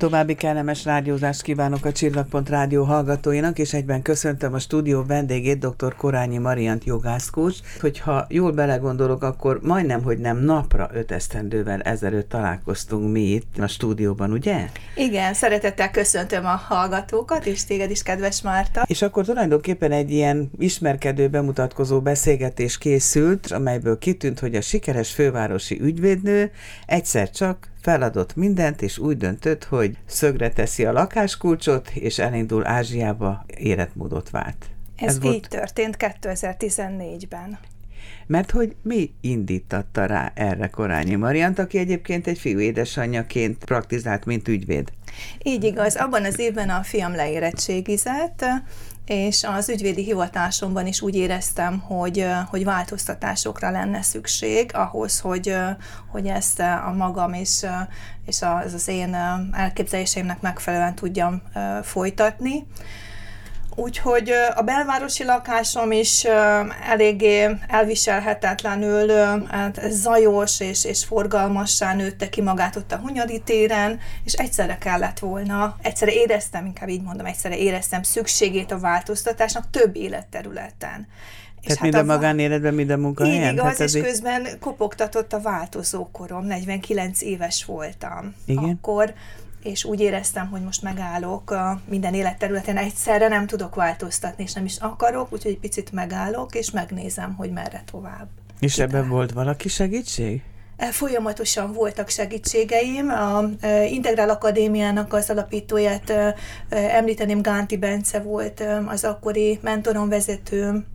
További kellemes rádiózást kívánok a Csillagpont Rádió hallgatóinak, és egyben köszöntöm a stúdió vendégét, dr. Korányi Mariant jogászkócs. Hogyha jól belegondolok, akkor majdnem, hogy nem napra öt esztendővel ezelőtt találkoztunk mi itt a stúdióban, ugye? Igen, szeretettel köszöntöm a hallgatókat, és téged is, kedves Márta. És akkor tulajdonképpen egy ilyen ismerkedő, bemutatkozó beszélgetés készült, amelyből kitűnt, hogy a sikeres fővárosi ügyvédnő egyszer csak feladott mindent, és úgy döntött, hogy szögre teszi a lakáskulcsot, és elindul Ázsiába, életmódot vált. Ez, Ez így volt... történt 2014-ben. Mert hogy mi indítatta rá erre Korányi Mariant, aki egyébként egy fiú édesanyjaként praktizált, mint ügyvéd? Így igaz. Abban az évben a fiam leérettségizett, és az ügyvédi hivatásomban is úgy éreztem, hogy, hogy változtatásokra lenne szükség ahhoz, hogy, hogy ezt a magam és, és az, az én elképzeléseimnek megfelelően tudjam folytatni. Úgyhogy a belvárosi lakásom is eléggé elviselhetetlenül hát zajos és, és forgalmassá nőtte ki magát ott a Hunyadi téren, és egyszerre kellett volna, egyszerre éreztem, inkább így mondom, egyszerre éreztem szükségét a változtatásnak több életterületen. Tehát hát mind a magánéletben, mind a munkahelyen? Így igaz, hát és közben kopogtatott a változókorom, 49 éves voltam. Igen? Akkor és úgy éreztem, hogy most megállok minden életterületen egyszerre, nem tudok változtatni, és nem is akarok, úgyhogy egy picit megállok, és megnézem, hogy merre tovább. És Kitál. ebben volt valaki segítség? E, folyamatosan voltak segítségeim. A e, Integrál Akadémiának az alapítóját e, említeném, Gánti Bence volt az akkori mentorom vezetőm,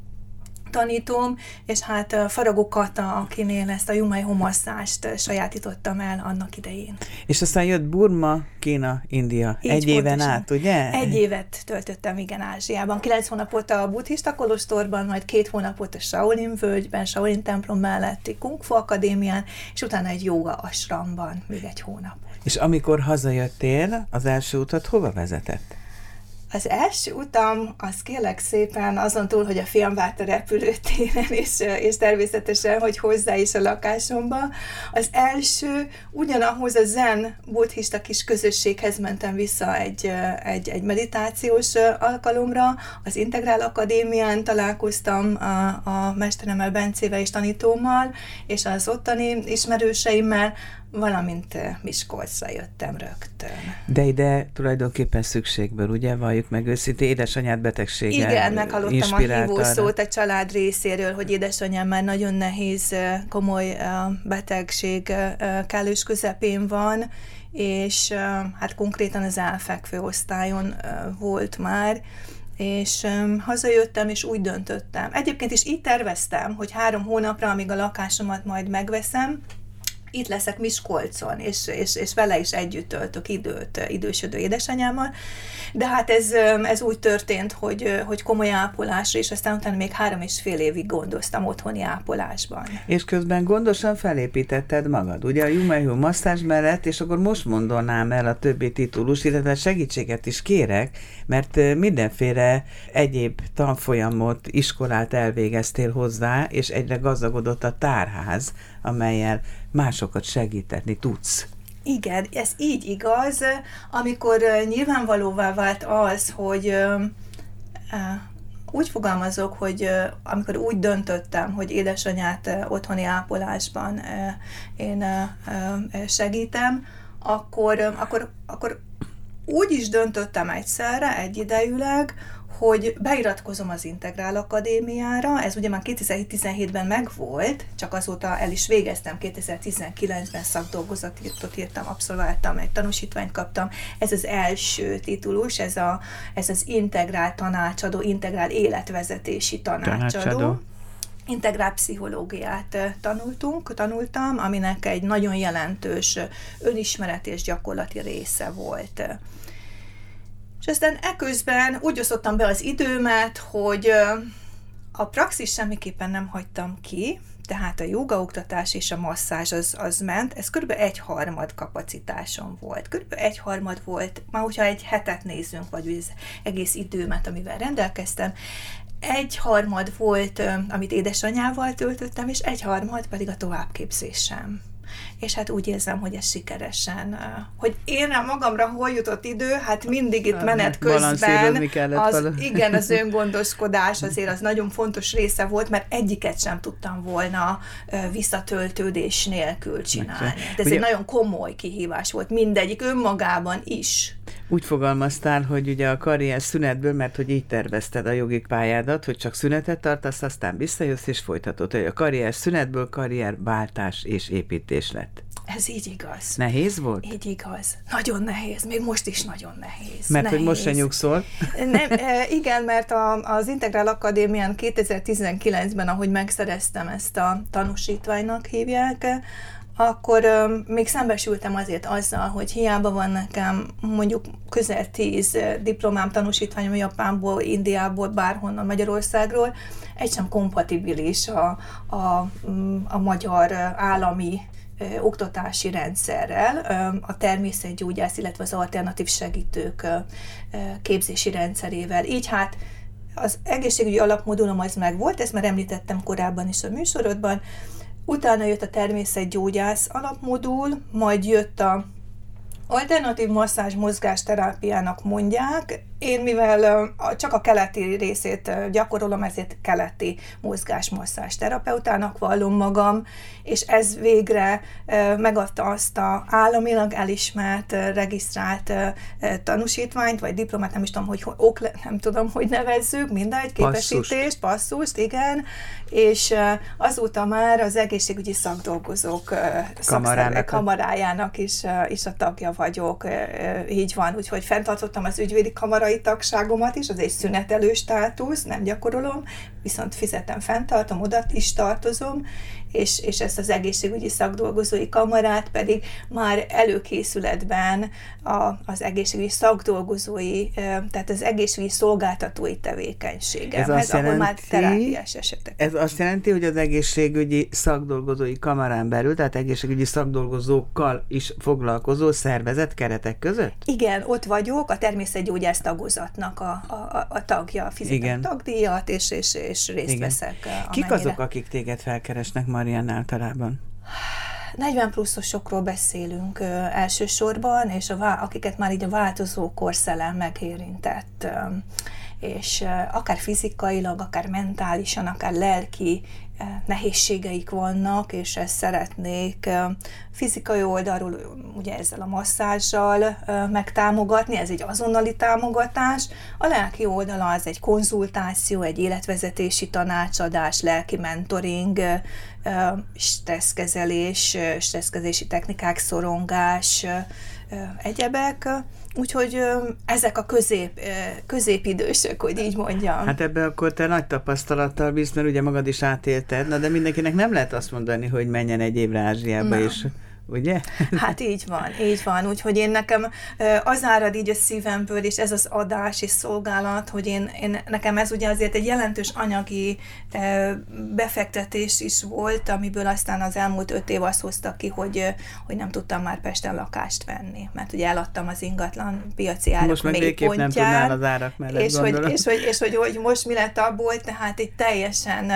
tanítom, és hát Faragó Kata, akinél ezt a Jumai homasszást sajátítottam el annak idején. És aztán jött Burma, Kína, India. Így Egy éven át, ugye? Egy évet töltöttem, igen, Ázsiában. Kilenc hónapot a buddhista kolostorban, majd két hónapot a Shaolin völgyben, Shaolin templom melletti Kung Fu Akadémián, és utána egy joga asramban még egy hónap. És amikor hazajöttél, az első utat hova vezetett? Az első utam, az kérlek szépen, azon túl, hogy a fiam várt a repülőtéren, és, és természetesen, hogy hozzá is a lakásomba, az első ugyanahoz a zen buddhista kis közösséghez mentem vissza egy, egy, egy meditációs alkalomra, az Integrál Akadémián találkoztam a, a mesteremmel Bencével és tanítómmal, és az ottani ismerőseimmel, valamint Miskolcra jöttem rögtön. De ide tulajdonképpen szükségből, ugye, valljuk meg őszintén, édesanyád betegsége Igen, meghallottam a hívószót a család részéről, hogy édesanyám már nagyon nehéz, komoly betegség kellős közepén van, és hát konkrétan az elfekvő osztályon volt már, és hazajöttem, és úgy döntöttem. Egyébként is így terveztem, hogy három hónapra, amíg a lakásomat majd megveszem, itt leszek Miskolcon, és, és, és vele is együtt töltök időt idősödő édesanyámmal, de hát ez, ez úgy történt, hogy, hogy komoly ápolásra, és aztán utána még három és fél évig gondoztam otthoni ápolásban. És közben gondosan felépítetted magad, ugye a Jumehu masszázs mellett, és akkor most mondanám el a többi titulus, illetve segítséget is kérek, mert mindenféle egyéb tanfolyamot, iskolát elvégeztél hozzá, és egyre gazdagodott a tárház, amelyel másokat segíteni tudsz. Igen, ez így igaz, amikor nyilvánvalóvá vált az, hogy úgy fogalmazok, hogy amikor úgy döntöttem, hogy édesanyát otthoni ápolásban én segítem, akkor, akkor, akkor úgy is döntöttem egyszerre, egyidejűleg, hogy beiratkozom az Integrál Akadémiára, ez ugye már 2017-ben megvolt, csak azóta el is végeztem, 2019-ben szakdolgozatot írtam, abszolváltam, egy tanúsítványt kaptam. Ez az első titulus, ez, a, ez az Integrál tanácsadó, Integrál életvezetési tanácsadó. tanácsadó integrál pszichológiát tanultunk, tanultam, aminek egy nagyon jelentős önismeret és gyakorlati része volt. És aztán eközben úgy osztottam be az időmet, hogy a praxis semmiképpen nem hagytam ki, tehát a jogaoktatás és a masszázs az, az ment, ez kb. egy harmad kapacitásom volt. Kb. egy harmad volt, már hogyha egy hetet nézzünk, vagy az egész időmet, amivel rendelkeztem, egy harmad volt, amit édesanyával töltöttem, és egy harmad pedig a továbbképzésem. És hát úgy érzem, hogy ez sikeresen, hogy én magamra hol jutott idő, hát mindig itt menet közben, az, igen, az öngondoskodás azért az nagyon fontos része volt, mert egyiket sem tudtam volna visszatöltődés nélkül csinálni. De ez Ugye, egy nagyon komoly kihívás volt, mindegyik önmagában is. Úgy fogalmaztál, hogy ugye a karrier szünetből, mert hogy így tervezted a jogi pályádat, hogy csak szünetet tartasz, aztán visszajössz és folytatod, hogy a karrier szünetből karrierváltás és építés lett. Ez így igaz. Nehéz volt? Így igaz. Nagyon nehéz. Még most is nagyon nehéz. Mert nehéz. hogy most se nyugszol? Nem, e, igen, mert a, az Integrál Akadémián 2019-ben, ahogy megszereztem ezt a tanúsítványnak hívják, akkor ö, még szembesültem azért azzal, hogy hiába van nekem mondjuk közel tíz diplomám, tanúsítványom Japánból, Indiából, bárhonnan, Magyarországról, egy sem kompatibilis a, a, a magyar állami oktatási rendszerrel, a természetgyógyász, illetve az alternatív segítők képzési rendszerével. Így hát az egészségügyi alapmodulom az meg volt, ezt már említettem korábban is a műsorodban, Utána jött a természetgyógyász alapmodul, majd jött a alternatív masszázs mozgásterápiának mondják, én mivel csak a keleti részét gyakorolom, ezért keleti mozgásmasszás terapeutának vallom magam, és ez végre megadta azt a államilag elismert, regisztrált tanúsítványt, vagy diplomát, nem is tudom, hogy okle, nem tudom, hogy nevezzük, mindegy, képesítést, passzust, igen, és azóta már az egészségügyi szakdolgozók Kamarának. kamarájának is, is a tagja vagyok, így van, úgyhogy fenntartottam az ügyvédi kamarai tagságomat is, az egy szünetelő státusz, nem gyakorolom, viszont fizetem, fenntartom, oda is tartozom, és, és ezt az egészségügyi szakdolgozói kamarát pedig már előkészületben a, az egészségügyi szakdolgozói, tehát az egészségügyi szolgáltatói tevékenységem, ez ahol jelenti, már terápiás esetek. Ez azt jelenti, hogy az egészségügyi szakdolgozói kamarán belül, tehát egészségügyi szakdolgozókkal is foglalkozó szervezet keretek között? Igen, ott vagyok, a természetgyógyász tagozatnak a, a, a tagja, fizetem Igen. tagdíjat, és, és, és részt Igen. veszek. Amennyire. Kik azok, akik téged felkeresnek, Marian általában? 40 pluszosokról beszélünk ö, elsősorban, és a, akiket már így a változó korszellem megérintett, ö, és ö, akár fizikailag, akár mentálisan, akár lelki nehézségeik vannak, és ezt szeretnék fizikai oldalról, ugye ezzel a masszázsal megtámogatni, ez egy azonnali támogatás. A lelki oldala az egy konzultáció, egy életvezetési tanácsadás, lelki mentoring, stresszkezelés, stresszkezési technikák, szorongás, egyebek. Úgyhogy ezek a közép, középidősök, hogy így mondjam. Hát ebbe akkor te nagy tapasztalattal bízsz, mert ugye magad is átélted, na de mindenkinek nem lehet azt mondani, hogy menjen egy évre Ázsiába, és ugye? Hát így van, így van. Úgyhogy én nekem az árad így a szívemből, és ez az adás és szolgálat, hogy én, én nekem ez ugye azért egy jelentős anyagi befektetés is volt, amiből aztán az elmúlt öt év azt hozta ki, hogy, hogy nem tudtam már Pesten lakást venni, mert ugye eladtam az ingatlan piaci árak Most meg végképp nem tudnál az árak mellett, és hogy, és, hogy, és hogy, hogy most mi lett abból, tehát egy teljesen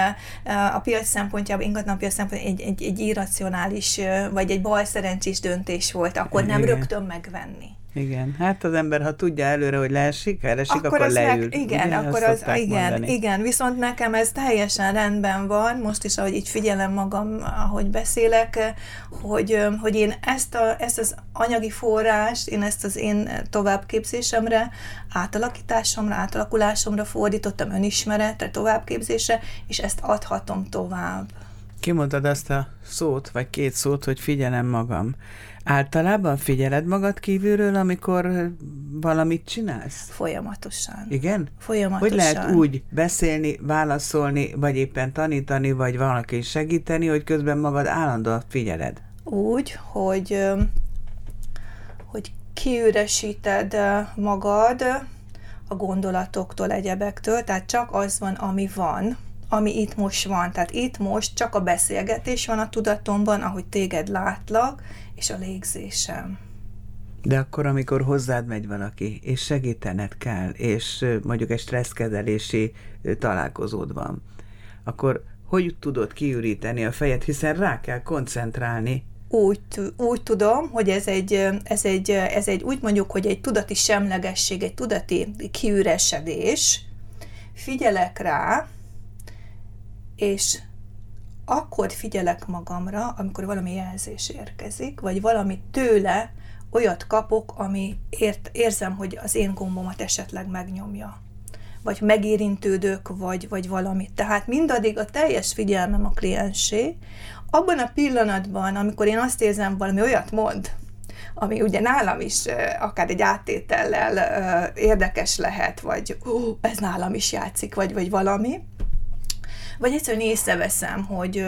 a piac szempontjából, ingatlan piac szempontjából egy, egy, egy irracionális, vagy egy bal bal szerencsés döntés volt, akkor nem Igen. rögtön megvenni. Igen, hát az ember, ha tudja előre, hogy leesik, elesik, akkor, akkor leül. Meg, igen, ugye, akkor az, igen, mondani. igen, viszont nekem ez teljesen rendben van, most is, ahogy így figyelem magam, ahogy beszélek, hogy, hogy én ezt, a, ezt az anyagi forrást, én ezt az én továbbképzésemre, átalakításomra, átalakulásomra fordítottam önismeretre, továbbképzésre, és ezt adhatom tovább. Kimondtad azt a szót, vagy két szót, hogy figyelem magam. Általában figyeled magad kívülről, amikor valamit csinálsz? Folyamatosan. Igen? Folyamatosan. Hogy lehet úgy beszélni, válaszolni, vagy éppen tanítani, vagy valaki segíteni, hogy közben magad állandóan figyeled? Úgy, hogy, hogy kiüresíted magad a gondolatoktól, egyebektől, tehát csak az van, ami van, ami itt most van. Tehát itt most csak a beszélgetés van a tudatomban, ahogy téged látlak, és a légzésem. De akkor, amikor hozzád megy valaki, és segítened kell, és mondjuk egy stresszkezelési találkozód van, akkor hogy tudod kiüríteni a fejed, hiszen rá kell koncentrálni úgy, úgy tudom, hogy ez egy, ez, egy, ez egy, úgy mondjuk, hogy egy tudati semlegesség, egy tudati kiüresedés, figyelek rá, és akkor figyelek magamra, amikor valami jelzés érkezik, vagy valami tőle olyat kapok, ami ért, érzem, hogy az én gombomat esetleg megnyomja vagy megérintődök, vagy, vagy valami. Tehát mindaddig a teljes figyelmem a kliensé, abban a pillanatban, amikor én azt érzem, valami olyat mond, ami ugye nálam is akár egy áttétellel érdekes lehet, vagy ó, ez nálam is játszik, vagy, vagy valami, vagy egyszerűen észreveszem, hogy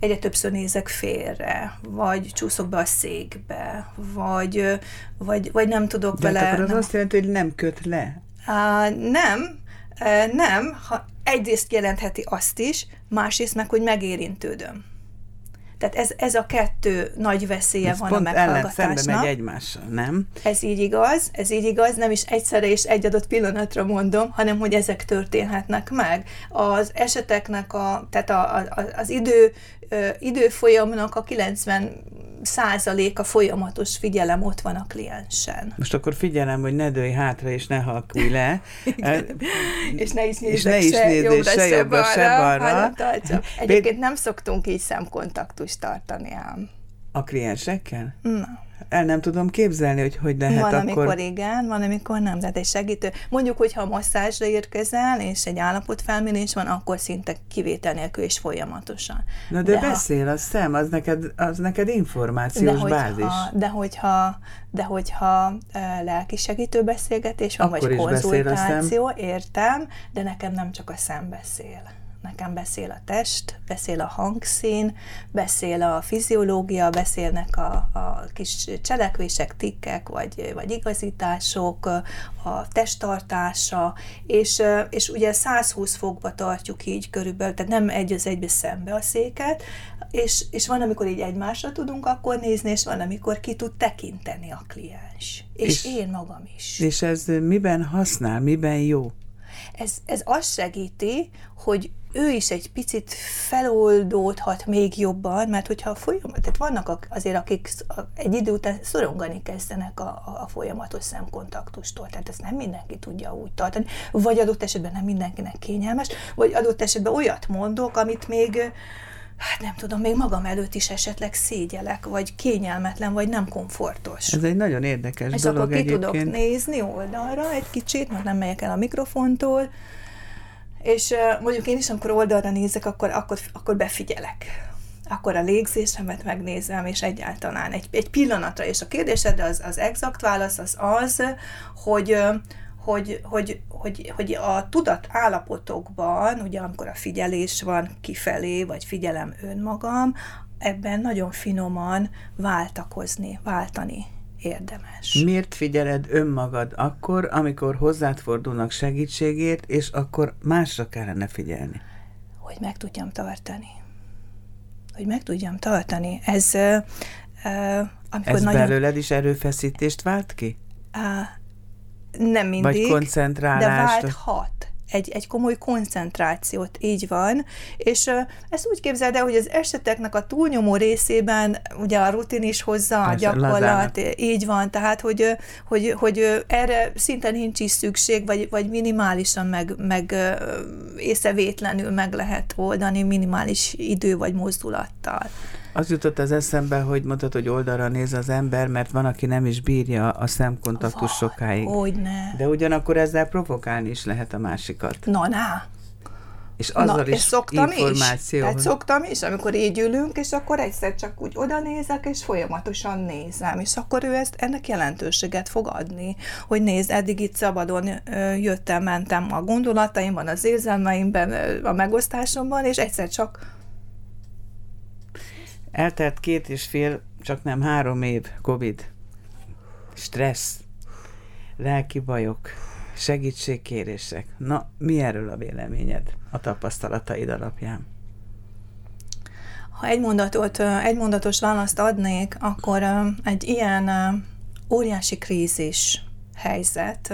egyre többször nézek félre, vagy csúszok be a székbe, vagy, vagy, vagy nem tudok De vele... akkor az nem, azt jelenti, hogy nem köt le. Uh, nem, uh, nem, ha egyrészt jelentheti azt is, másrészt meg, hogy megérintődöm. Tehát ez, ez a kettő nagy veszélye ez van pont a ellen meghallgatásnak. szembe megy egymással, nem? Ez így igaz, ez így igaz, nem is egyszerre és egy adott pillanatra mondom, hanem hogy ezek történhetnek meg. Az eseteknek, a, tehát a, a, az idő, időfolyamnak a 90 százaléka folyamatos figyelem ott van a kliensen. Most akkor figyelem, hogy ne dőj hátra, és ne halkulj le. és ne is nézzek és ne is se, se, se, jobbra, se balra. balra. Egyébként nem szoktunk így szemkontaktust tartani ám. A kliensekkel? Na el nem tudom képzelni, hogy hogy lehet van, akkor... amikor igen, van, amikor nem. Tehát egy segítő. Mondjuk, hogyha a masszázsra érkezel, és egy állapotfelmérés van, akkor szinte kivétel nélkül és folyamatosan. Na de, de beszél ha, a szem, az neked, az neked információs de hogyha, bázis. De hogyha, de hogyha uh, lelki segítő beszélgetés van, akkor vagy konzultáció, értem, de nekem nem csak a szem beszél nekem beszél a test, beszél a hangszín, beszél a fiziológia, beszélnek a, a kis cselekvések, tikkek, vagy, vagy igazítások, a testtartása, és, és ugye 120 fokba tartjuk így körülbelül, tehát nem egy az egybe szembe a széket, és, és van, amikor így egymásra tudunk akkor nézni, és van, amikor ki tud tekinteni a kliens. És, és én magam is. És ez miben használ, miben jó? Ez, ez azt segíti, hogy ő is egy picit feloldódhat még jobban, mert hogyha a folyamat, tehát vannak azért, akik egy idő után szorongani kezdenek a, a, folyamatos szemkontaktustól, tehát ezt nem mindenki tudja úgy tartani, vagy adott esetben nem mindenkinek kényelmes, vagy adott esetben olyat mondok, amit még hát nem tudom, még magam előtt is esetleg szégyelek, vagy kényelmetlen, vagy nem komfortos. Ez egy nagyon érdekes És dolog akkor ki egyébként. tudok nézni oldalra egy kicsit, mert nem megyek el a mikrofontól, és mondjuk én is, amikor oldalra nézek, akkor, akkor, akkor befigyelek. Akkor a légzésemet megnézem, és egyáltalán egy, egy pillanatra. És a kérdésedre az, az exakt válasz az az, hogy, hogy, hogy, hogy, hogy a tudat állapotokban, ugye amikor a figyelés van kifelé, vagy figyelem önmagam, ebben nagyon finoman váltakozni, váltani érdemes. Miért figyeled önmagad akkor, amikor hozzád fordulnak segítségért, és akkor másra kellene figyelni? Hogy meg tudjam tartani. Hogy meg tudjam tartani. Ez, uh, amikor Ez nagyon... belőled is erőfeszítést vált ki? Uh, nem mindig. Vagy koncentrálást? De válthat egy, egy komoly koncentrációt, így van, és ezt úgy képzeld el, hogy az eseteknek a túlnyomó részében ugye a rutin is hozza, a gyakorlat, így van, tehát hogy, hogy, hogy erre szinte nincs is szükség, vagy, vagy minimálisan meg, meg észrevétlenül meg lehet oldani minimális idő vagy mozdulattal. Az jutott az eszembe, hogy mondtad, hogy oldalra néz az ember, mert van, aki nem is bírja a szemkontaktus sokáig. Hogyne. De ugyanakkor ezzel provokálni is lehet a másikat. Na, na. És azzal Na, is és szoktam információ. Is. Tehát szoktam is, amikor így ülünk, és akkor egyszer csak úgy oda nézek, és folyamatosan nézem, és akkor ő ezt, ennek jelentőséget fog adni, hogy nézd, eddig itt szabadon jöttem, mentem a gondolataimban, az érzelmeimben, a megosztásomban, és egyszer csak Eltelt két és fél, csak nem három év Covid. Stressz, lelki bajok, segítségkérések. Na, mi erről a véleményed a tapasztalataid alapján? Ha egy, mondatot, egy mondatos választ adnék, akkor egy ilyen óriási krízis helyzet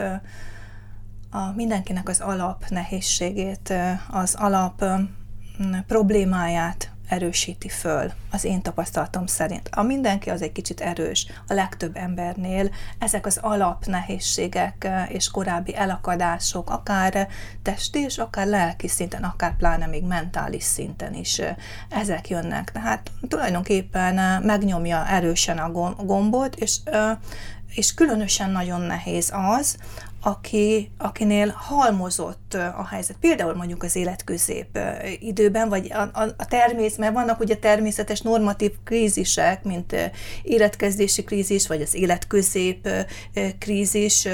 a mindenkinek az alap nehézségét, az alap problémáját erősíti föl, az én tapasztalatom szerint. A mindenki az egy kicsit erős, a legtöbb embernél ezek az alap nehézségek és korábbi elakadások, akár testi és akár lelki szinten, akár pláne még mentális szinten is ezek jönnek. Tehát tulajdonképpen megnyomja erősen a gombot, és és különösen nagyon nehéz az, aki, akinél halmozott a helyzet. Például mondjuk az életközép időben, vagy a, a, a természet, mert vannak ugye természetes normatív krízisek, mint életkezdési krízis, vagy az életközép krízis,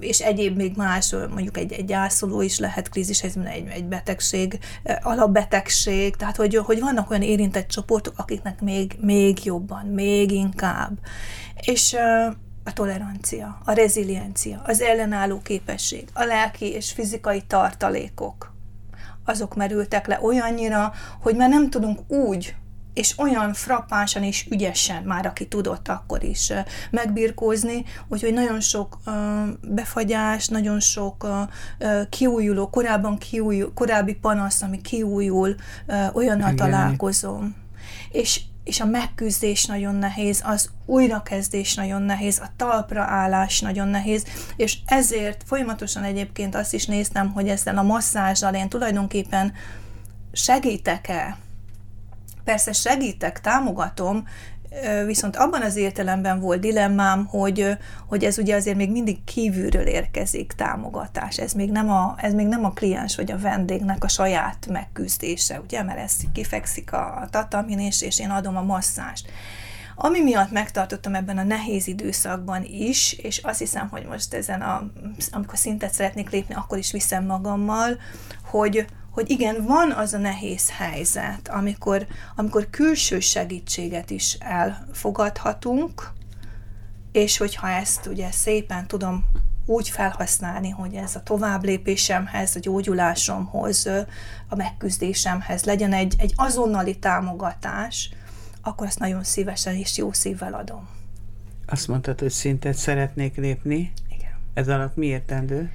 és egyéb még más, mondjuk egy, egy gyászoló is lehet krízis, ez egy, egy betegség, alapbetegség, tehát hogy, hogy vannak olyan érintett csoportok, akiknek még, még jobban, még inkább. És a tolerancia, a reziliencia, az ellenálló képesség, a lelki és fizikai tartalékok, azok merültek le olyannyira, hogy már nem tudunk úgy és olyan frappánsan és ügyesen már, aki tudott akkor is megbirkózni, úgyhogy nagyon sok befagyás, nagyon sok kiújuló, korábban kiújul, korábbi panasz, ami kiújul, olyannal találkozom. És és a megküzdés nagyon nehéz, az újrakezdés nagyon nehéz, a talpra állás nagyon nehéz, és ezért folyamatosan egyébként azt is néztem, hogy ezzel a masszázsal én tulajdonképpen segítek-e. Persze segítek, támogatom, Viszont abban az értelemben volt dilemmám, hogy, hogy ez ugye azért még mindig kívülről érkezik támogatás. Ez még, nem a, ez még nem a kliens vagy a vendégnek a saját megküzdése, ugye, mert ez kifekszik a, tatamin, és, és én adom a masszást. Ami miatt megtartottam ebben a nehéz időszakban is, és azt hiszem, hogy most ezen a, amikor szintet szeretnék lépni, akkor is viszem magammal, hogy, hogy igen, van az a nehéz helyzet, amikor, amikor külső segítséget is elfogadhatunk, és hogyha ezt ugye szépen tudom úgy felhasználni, hogy ez a továbblépésemhez, a gyógyulásomhoz, a megküzdésemhez legyen egy, egy azonnali támogatás, akkor azt nagyon szívesen és jó szívvel adom. Azt mondtad, hogy szintet szeretnék lépni. Igen. Ez alatt mi értendő?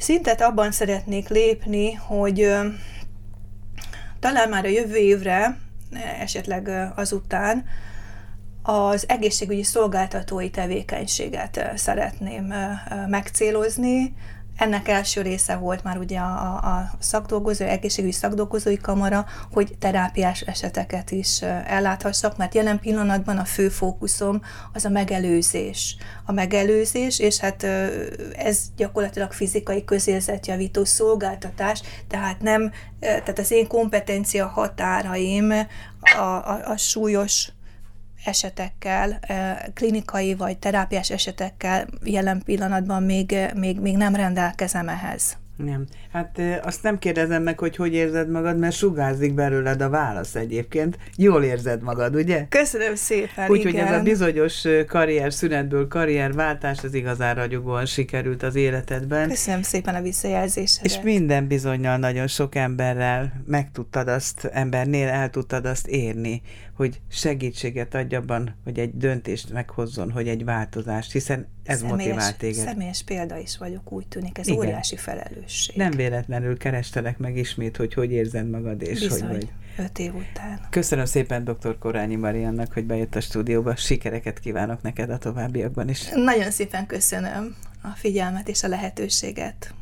Szintet abban szeretnék lépni, hogy talán már a jövő évre, esetleg azután, az egészségügyi szolgáltatói tevékenységet szeretném megcélozni, ennek első része volt már ugye a, a szakdolgozó, egészségügyi szakdolgozói kamara, hogy terápiás eseteket is elláthassak, mert jelen pillanatban a fő fókuszom az a megelőzés. A megelőzés, és hát ez gyakorlatilag fizikai közérzetjavító szolgáltatás, tehát nem, tehát az én kompetencia határaim a, a, a súlyos esetekkel, klinikai vagy terápiás esetekkel jelen pillanatban még, még, még nem rendelkezem ehhez. Nem. Hát azt nem kérdezem meg, hogy hogy érzed magad, mert sugárzik belőled a válasz egyébként. Jól érzed magad, ugye? Köszönöm szépen, Úgyhogy ez a bizonyos karrier szünetből karrierváltás, az igazán ragyogóan sikerült az életedben. Köszönöm szépen a visszajelzést. És minden bizonyal nagyon sok emberrel meg tudtad azt, embernél el tudtad azt érni, hogy segítséget adj abban, hogy egy döntést meghozzon, hogy egy változást, hiszen ez személyes, motivál téged. Személyes példa is vagyok, úgy tűnik, ez Igen. óriási felelősség. Nem véletlenül kerestelek meg ismét, hogy hogy érzed magad, és Bizony, hogy vagy. öt év után. Köszönöm szépen dr. Korányi Mariannak, hogy bejött a stúdióba. Sikereket kívánok neked a továbbiakban is. Nagyon szépen köszönöm a figyelmet és a lehetőséget.